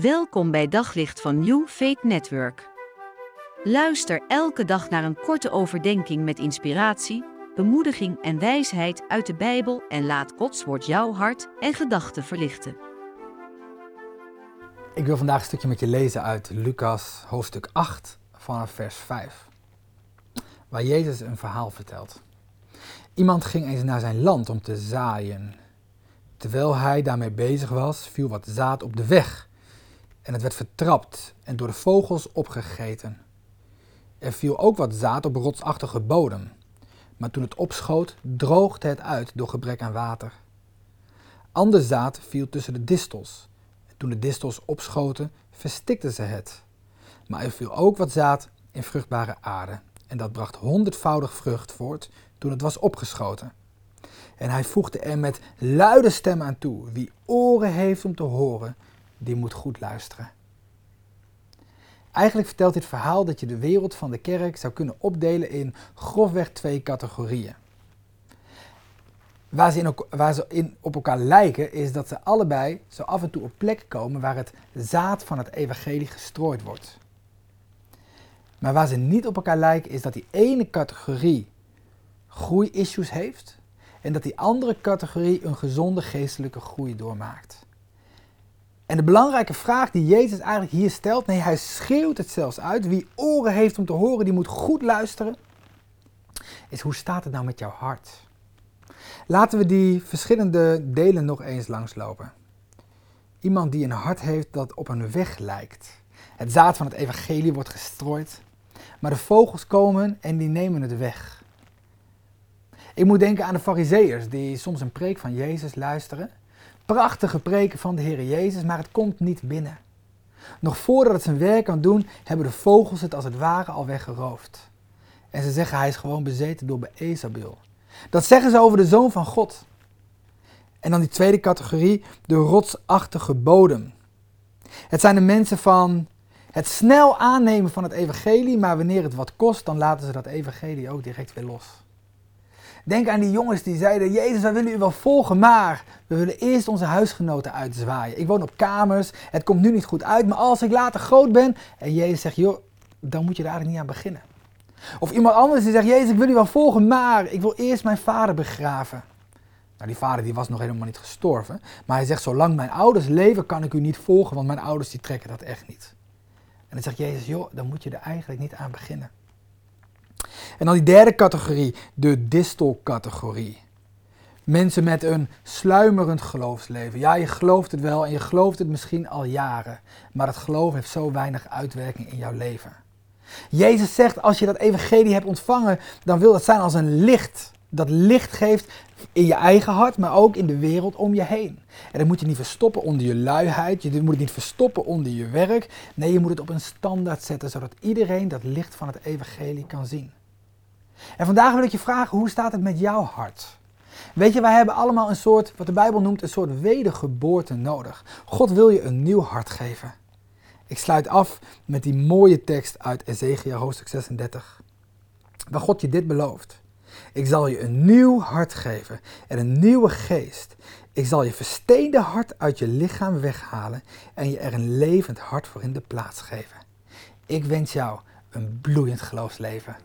Welkom bij Daglicht van New Faith Network. Luister elke dag naar een korte overdenking met inspiratie, bemoediging en wijsheid uit de Bijbel en laat Gods woord jouw hart en gedachten verlichten. Ik wil vandaag een stukje met je lezen uit Lucas hoofdstuk 8 vanaf vers 5, waar Jezus een verhaal vertelt. Iemand ging eens naar zijn land om te zaaien. Terwijl hij daarmee bezig was, viel wat zaad op de weg en het werd vertrapt en door de vogels opgegeten. Er viel ook wat zaad op rotsachtige bodem, maar toen het opschoot, droogde het uit door gebrek aan water. Ander zaad viel tussen de distels. En toen de distels opschoten, verstikten ze het. Maar er viel ook wat zaad in vruchtbare aarde, en dat bracht honderdvoudig vrucht voort toen het was opgeschoten. En hij voegde er met luide stem aan toe: Wie oren heeft om te horen, die moet goed luisteren. Eigenlijk vertelt dit verhaal dat je de wereld van de kerk zou kunnen opdelen in grofweg twee categorieën. Waar ze, in, in, op elkaar lijken is dat ze allebei zo af en toe op plekken komen waar het zaad van het evangelie gestrooid wordt. Maar waar ze niet op elkaar lijken is dat die ene categorie groei-issues heeft en dat die andere categorie een gezonde geestelijke groei doormaakt. En de belangrijke vraag die Jezus eigenlijk hier stelt, nee, hij schreeuwt het zelfs uit. Wie oren heeft om te horen, die moet goed luisteren. Is hoe staat het nou met jouw hart? Laten we die verschillende delen nog eens langslopen. Iemand die een hart heeft dat op een weg lijkt. Het zaad van het evangelie wordt gestrooid, maar de vogels komen en die nemen het weg. Ik moet denken aan de fariseërs die soms een preek van Jezus luisteren prachtige preken van de Heer Jezus, maar het komt niet binnen. Nog voordat het zijn werk kan doen, hebben de vogels het als het ware al weggeroofd. En ze zeggen hij is gewoon bezeten door Beezabel. Dat zeggen ze over de Zoon van God. En dan die tweede categorie, de rotsachtige bodem. Het zijn de mensen van het snel aannemen van het evangelie, maar wanneer het wat kost, dan laten ze dat evangelie ook direct weer los. Denk aan die jongens die zeiden: Jezus, wij willen u wel volgen, maar we willen eerst onze huisgenoten uitzwaaien. Ik woon op kamers, het komt nu niet goed uit, maar als ik later groot ben. En Jezus zegt: Joh, dan moet je er eigenlijk niet aan beginnen. Of iemand anders die zegt: Jezus, ik wil u wel volgen, maar ik wil eerst mijn vader begraven. Nou, die vader die was nog helemaal niet gestorven. Maar hij zegt: Zolang mijn ouders leven, kan ik u niet volgen, want mijn ouders die trekken dat echt niet. En dan zegt Jezus: Joh, dan moet je er eigenlijk niet aan beginnen. En dan die derde categorie, de distelcategorie. Mensen met een sluimerend geloofsleven. Ja, je gelooft het wel en je gelooft het misschien al jaren, maar het geloof heeft zo weinig uitwerking in jouw leven. Jezus zegt, als je dat evangelie hebt ontvangen, dan wil dat zijn als een licht. Dat licht geeft in je eigen hart, maar ook in de wereld om je heen. En dat moet je niet verstoppen onder je luiheid, je moet het niet verstoppen onder je werk. Nee, je moet het op een standaard zetten, zodat iedereen dat licht van het evangelie kan zien. En vandaag wil ik je vragen, hoe staat het met jouw hart? Weet je, wij hebben allemaal een soort, wat de Bijbel noemt, een soort wedergeboorte nodig. God wil je een nieuw hart geven. Ik sluit af met die mooie tekst uit Ezekiel hoofdstuk 36. Waar God je dit belooft. Ik zal je een nieuw hart geven en een nieuwe geest. Ik zal je versteende hart uit je lichaam weghalen en je er een levend hart voor in de plaats geven. Ik wens jou een bloeiend geloofsleven.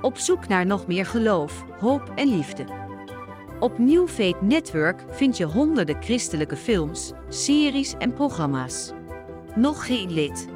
Op zoek naar nog meer geloof, hoop en liefde. Op New Faith Network vind je honderden christelijke films, series en programma's. Nog geen lid?